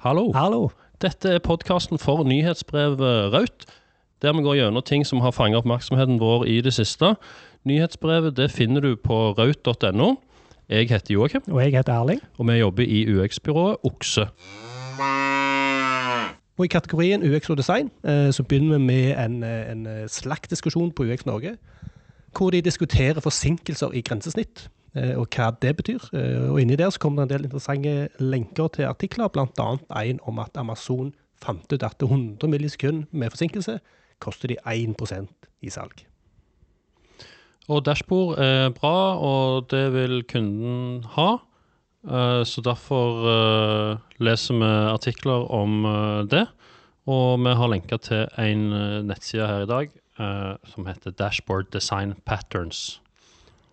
Hallo. Hallo. Dette er podkasten for nyhetsbrevet Raut, der vi går gjennom ting som har fanget oppmerksomheten vår i det siste. Nyhetsbrevet det finner du på raut.no. Jeg heter Joakim, Og jeg heter Erling. og vi jobber i UX-byrået Okse. Og i kategorien UX og design eh, så begynner vi med en, eh, en eh, slags-diskusjon på UX Norge, hvor de diskuterer forsinkelser i grensesnitt, eh, og hva det betyr. Eh, og inni der så kommer det en del interessante lenker til artikler, bl.a. en om at Amazon fant ut at 100 millisekund med forsinkelse koster de 1% i salg. Og dashbord er bra, og det vil kunden ha. Eh, Så derfor eh, leser vi artikler om eh, det. Og vi har lenka til en eh, nettside her i dag eh, som heter Dashboard Design Patterns.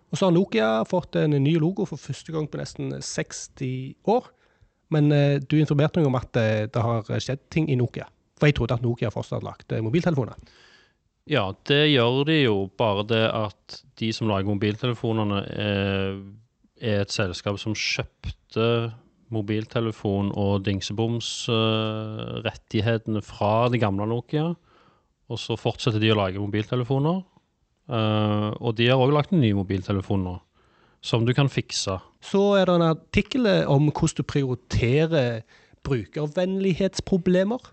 Og så har Nokia fått en ny logo for første gang på nesten 60 år. Men eh, du informerte meg om at eh, det har skjedd ting i Nokia. For jeg trodde at Nokia fortsatt eh, mobiltelefoner. Ja, det gjør de jo. Bare det at de som lager mobiltelefonene, er, er et selskap som kjøpte mobiltelefon- og dingseboms-rettighetene fra det gamle Nokia. Og så fortsetter de å lage mobiltelefoner. Eh, og de har òg lagt en ny mobiltelefon nå, som du kan fikse. Så er det en artikkel om hvordan du prioriterer brukervennlighetsproblemer.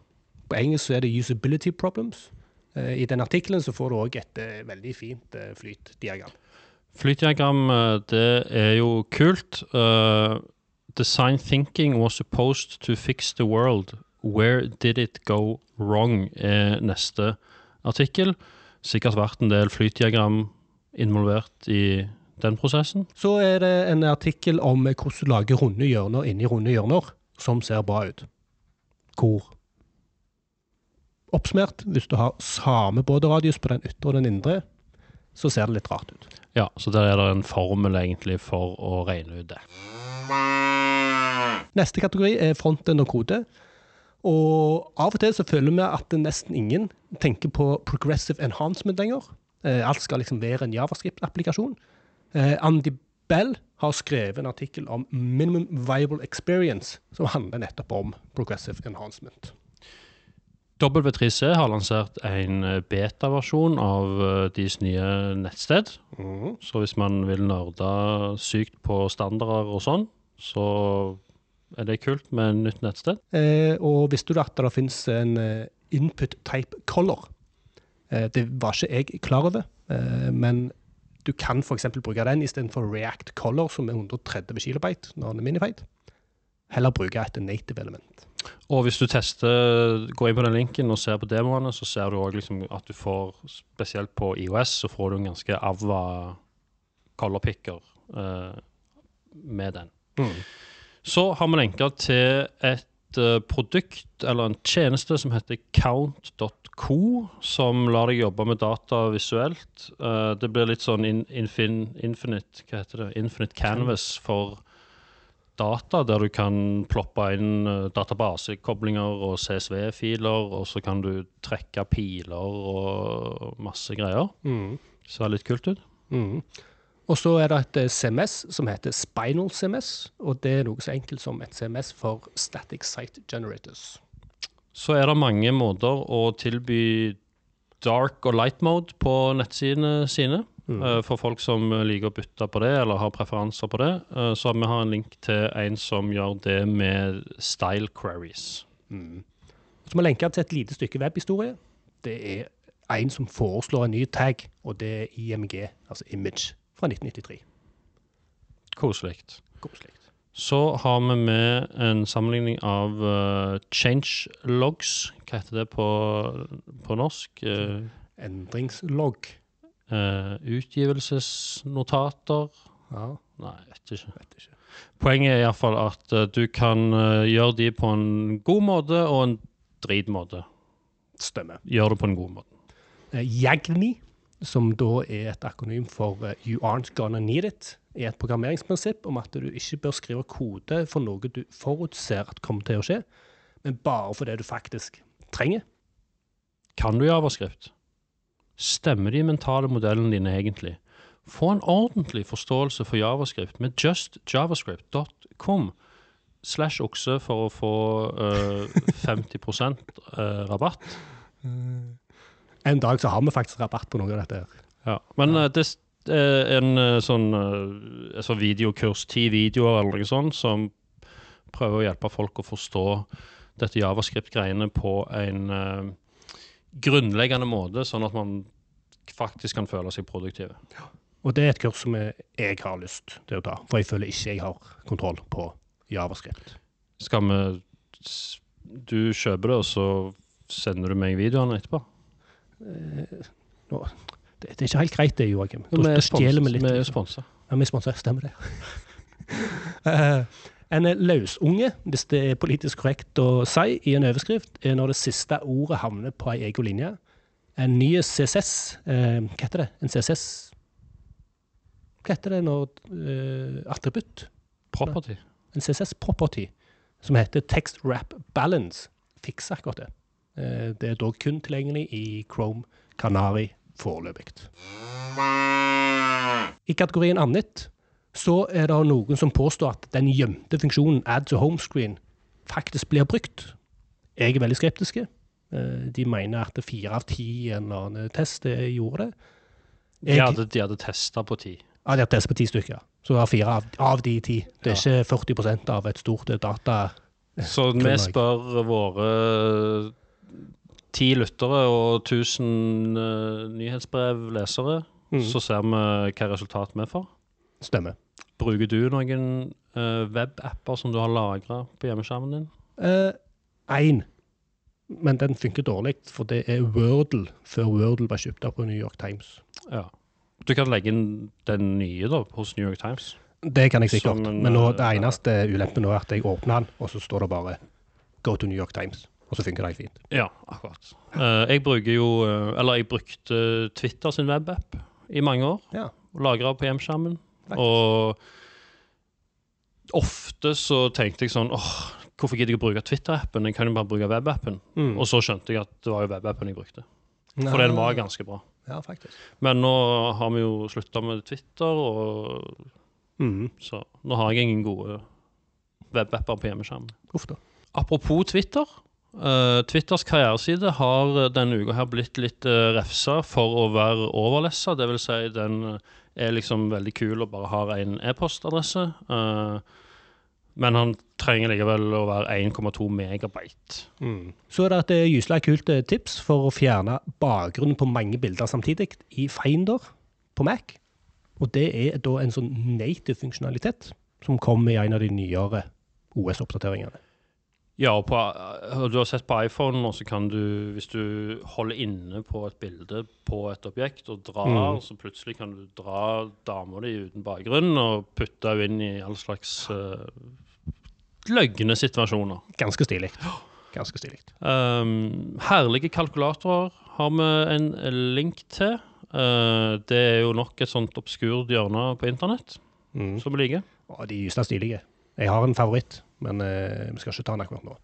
På engelsk så er det 'usability problems'. Uh, I den artikkelen så får du òg et uh, veldig fint flytdiagram. Flytdiagram, det er jo kult. Design thinking was supposed to fix the world. Where did it go wrong? er neste artikkel. Sikkert vært en del flytdiagram involvert i den prosessen. Så er det en artikkel om hvordan du lager runde hjørner inni runde hjørner, som ser bra ut. Hvor Oppsummert, hvis du har samme båteradius på den ytre og den indre, så ser det litt rart ut. Ja, så der er det en formel egentlig for å regne ut det. Neste kategori er frontend og kode. Og av og til så føler vi at nesten ingen tenker på progressive enhancement lenger. Eh, alt skal liksom være en javascript-applikasjon. Eh, Andy Bell har skrevet en artikkel om minimum viable experience, som handler nettopp om progressive enhancement. W3C har lansert en eh, beta-versjon av deres nye nettsted. Så hvis man vil nerde sykt på standarder og sånn, så er det kult med en nytt nettsted. Eh, og visste du at det finnes en eh, input type color? Eh, det var ikke jeg klar over, eh, men du kan f.eks. bruke den istedenfor React Color, som er 130 kilobyte når den er minified. Heller bruke et native element. Og hvis du tester, går inn på den linken og ser på demoene, så ser du òg liksom at du får, spesielt på IOS, så får du en ganske avva color picker eh, med den. Så har vi lenka til et eh, produkt, eller en tjeneste, som heter count.co, som lar deg jobbe med data visuelt. Eh, det blir litt sånn infin, infinite, hva heter det? infinite canvas for data, der du kan ploppe inn eh, databasekoblinger og CSV-filer, og så kan du trekke piler og masse greier. Ser litt kult ut. Mm. Og så er det et eh, CMS som heter Spinal CMS, og det er noe så enkelt som et CMS for Static Site Generators. Så er det mange måter å tilby dark og light mode på nettsidene sine. Mm. For folk som liker å bytte på det, eller har preferanser på det. Eh, Så vi har en link til en som gjør det med style queries. Så må jeg lenke til et lite stykke webhistorie. Det er en som foreslår en ny tag, og det er IMG, altså Image, fra 1993. Koselig. Koselig. Så har vi med en sammenligning av uh, change logs. Hva heter det på, på norsk? Uh, Endringslogg. uh, utgivelsesnotater. Ja, Nei, jeg vet ikke. vet ikke. Poenget er iallfall at uh, du kan gjøre de på en god måte og en dritmåte. Stemmer. Gjør det på en god måte. Eh, Yagni, som da er et akronym for eh, You Aren't Gonna Need It, er et programmeringsprinsipp om at du ikke bør skrive kode for noe du forutser at kommer til å skje, men bare for det du faktisk trenger. Kan du javascript? Stemmer de mentale modellene dine egentlig? Få en ordentlig forståelse for javascript med justjavascript.com. slash okse for å få uh, 50 uh, rabatt. En dag så har vi faktisk rabatt på noe av dette. her. Ja. Men eh, det er en eh, sånn eh, altså videokurs, ti videoer eller noe sånt, som prøver å hjelpe folk å forstå dette javascript-greiene på en eh, grunnleggende måte, sånn at man faktisk kan føle seg produktiv. Ja. Og det er et kurs som jeg jeg har lyst til å ta, for jeg føler ikke jeg har kontroll på javascript. Skal vi Du kjøper det, og så sender du meg videoene etterpå? Nå, det, det er ikke helt greit det, Joakim. Da, da er stjeler vi litt. Vi er sponsa. Ja, vi sponser, stemmer det. Eh, en løsunge, hvis det er politisk korrekt å si i en overskrift, er når det siste ordet havner på ei egen linje. En ny CSS eh, Hva heter det? En CSS Hva heter det når eh, Attributt? Property. En CSS-property som heter Text Wrap Balance. Fikser akkurat det. Eh, det er dog kun tilgjengelig i Chrome Canary foreløpig. I kategorien annet så er det noen som påstår at den gjemte funksjonen add to homescreen faktisk blir brukt. Jeg er veldig skeptiske. Eh, De mener at fire av ti i en eller annen test gjorde det. De hadde, de hadde testa på ti. Ja, de hadde testet på ti stykker. Så det var fire av, av de ti. Det er ikke 40% av et stort data... Så vi spør våre ti lyttere og 1000 uh, nyhetsbrevlesere, Mm. så ser vi hva resultat vi får. Stemmer. Bruker du noen uh, webapper som du har lagra på hjemmeskjermen din? Én. Men den funker dårlig, for det er Wordle, før Wordle ble kjøpt opp på New York Times. Ja. Du kan legge inn den nye da, hos New York Times. Det kan jeg sikkert, Som men nå, eh, det eneste ulempen nå er at jeg åpner den, og så står det bare 'Go to New York Times', og så funker det helt fint. Ja, akkurat. Eh, jeg bruker jo eh, Eller jeg brukte Twitter sin webapp i mange år. Ja. Lagra på hjemskjermen. Og ofte så tenkte jeg sånn åh, hvorfor gidder jeg å bruke Twitter-appen? Jeg kan jo bare bruke webappen. Mm. Og så skjønte jeg at det var jo webappen jeg brukte. For den var ganske bra. Ja, faktisk. Men nå har vi jo slutta med Twitter, og Mm. så nå har jeg ingen gode webapper på hjemmeskjermen. Apropos Twitter. Eh, Twitters karriereside har denne uka her blitt litt uh, refsa for å være overlessa. Det vil si, den eh, er liksom veldig kul og bare har en e-postadresse. Uh, men han trenger likevel å være 1,2 megabyte. Mm. Så er det et eh, gyselig kult eh, tips for å fjerne bakgrunnen på mange bilder samtidig i Finder på Mac. Og det er da en sånn native funksjonalitet som kommer i en av de nyere OS-oppdateringene. Ja, og på, eh, du har sett på iPhone, og så kan du, hvis du holder inne på et bilde på et objekt og drar, Mm. så plutselig kan du dra dama di uten bakgrunn og putte henne inn i all slags uh, løgne situasjoner. Ganske stilig. Ganske stilig. Um, herlige kalkulatorer har vi en link til. Uh, det er jo nok et sånt obskurt hjørne på internett Mm. som vi liker. Og de er gyselig stilige. Jeg har en favoritt, men eh, vi skal ikke ta den akkurat nå.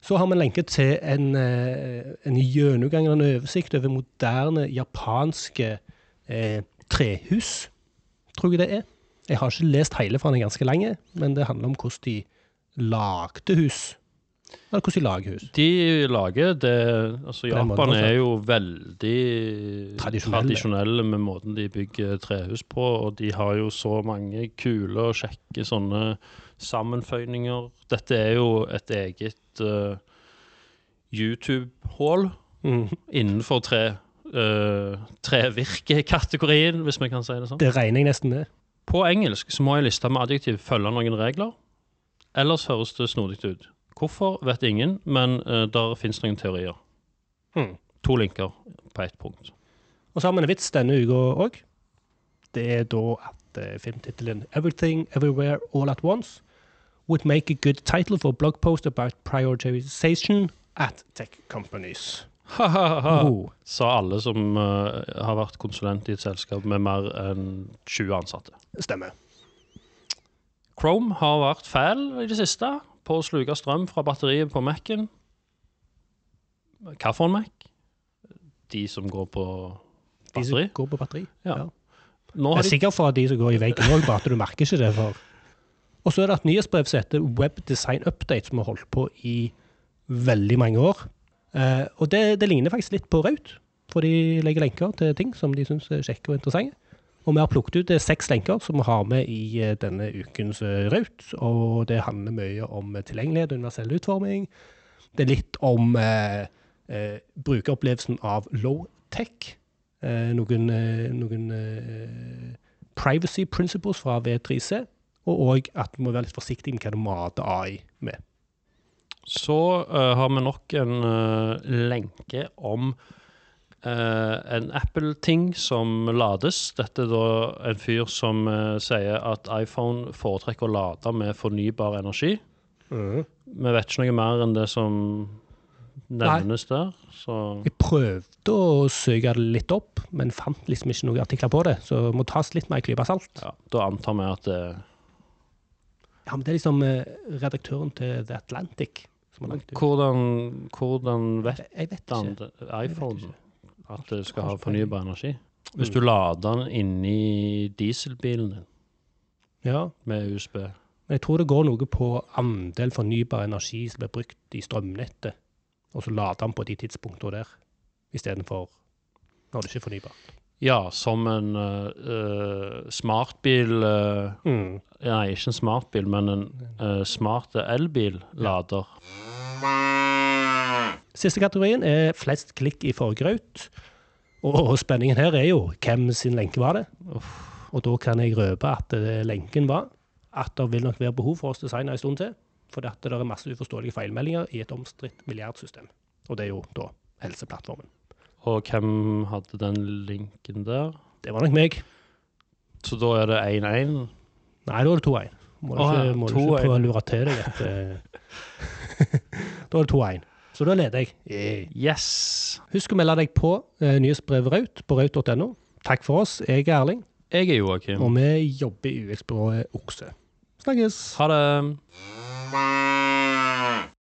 Så har vi en lenke til en, eh, en gjennomgang og en oversikt over moderne japanske eh, trehus, tror jeg det er. Jeg har ikke lest hele, for den ganske lang, men det handler om hvordan de lagde hus. Eller hvordan de lager hus. De lager det Altså, Japan er jo veldig Tradisjonelle. tradisjonelle med måten de bygger trehus på, og de har jo så mange kule og kjekke sånne sammenføyninger. Dette er jo et eget uh, YouTube-hull Mm. innenfor tre, uh, trevirkekategorien, hvis vi kan si det sånn. Det regner jeg nesten med. På engelsk så må jeg liste med adjektiv følge noen regler. Ellers høres det snodig ut. Hvorfor, vet ingen, men uh, der fins noen teorier. Mm. To linker på ett punkt. Og så har vi en vits denne uka òg. Det er da at uh, filmtittelen 'Everything Everywhere All At Once' would make a good title for blog post about prioritization at tech companies. Ha-ha-ha, Oh. sa alle som uh, har vært konsulent i et selskap med mer enn 20 ansatte. Stemmer. Chrome har vært fæl i det siste på å sluke strøm fra batteriet på Mac-en. Hva for en Mac? De som går på batteri. De som går på batteri. Ja. Ja. Jeg er de for at de som går i veggen òg, bare at du merker ikke det. For Og så er det et nyhetsbrev som heter Web Design Update, som har holdt på i veldig mange år. Eh, og det, det ligner faktisk litt på Raut, for de legger lenker til ting som de syns er kjekke og interessante. Og vi har plukket ut seks lenker som vi har med i eh, denne ukens eh, Raut. Og det handler mye om eh, tilgjengelighet og universell utforming. Det er litt om eh, brukeropplevelsen av low-tech. Eh, noen noen privacy principles fra V3C. Og òg at vi må være litt forsiktige med hva du mater AI med. Så har vi nok en lenke om en Apple-ting som lades. Dette er da en fyr som eh, sier at iPhone foretrekker å lade med fornybar energi. Vi vet ikke noe mer enn det som nevnes der. Så Jeg prøvde å søke det litt opp, men fant liksom ikke noen artikler på det. Så det må tas litt mer i klypa salt. ja, da antar vi at det Ja, men det er liksom eh, redaktøren til The Atlantic som har lagd det. Hvordan, hvordan vet Jeg vet han det- iPhone at det skal ha fornybar energi? Hvis Mm. du lader den inni dieselbilen din Ja, med USB men jeg tror det går noe på andel fornybar energi som blir brukt i strømnettet, og så lader den på de tidspunktene der, istedenfor når det ikke er fornybart. Ja, som en uh, smartbil uh, Mm. Nei, ikke en smartbil, men en uh, smart elbil-lader. Siste kategorien er flest klikk i forgraut. Og, spenningen her er jo hvem sin lenke var det. Og da kan jeg røpe at eh, lenken var at det vil nok være behov for oss designere en stund til. For det er masse uforståelige feilmeldinger i et omstridt milliardsystem. Og det er jo da Helseplattformen. Og hvem hadde den linken der? Det var nok meg. Så da er det 1-1. Nei, da er det 2-1. Må du ikke, må du ikke prøve å lure til deg at eh, Da er det 2-1. Så da leder jeg. Yeah. Yes! Husk å melde deg på eh, nyhetsbrevet Raut på raut.no. Takk for oss. Jeg er Erling, Jeg er Joakim. og vi jobber i UX-byrået Okse. Snakkes! Ha det.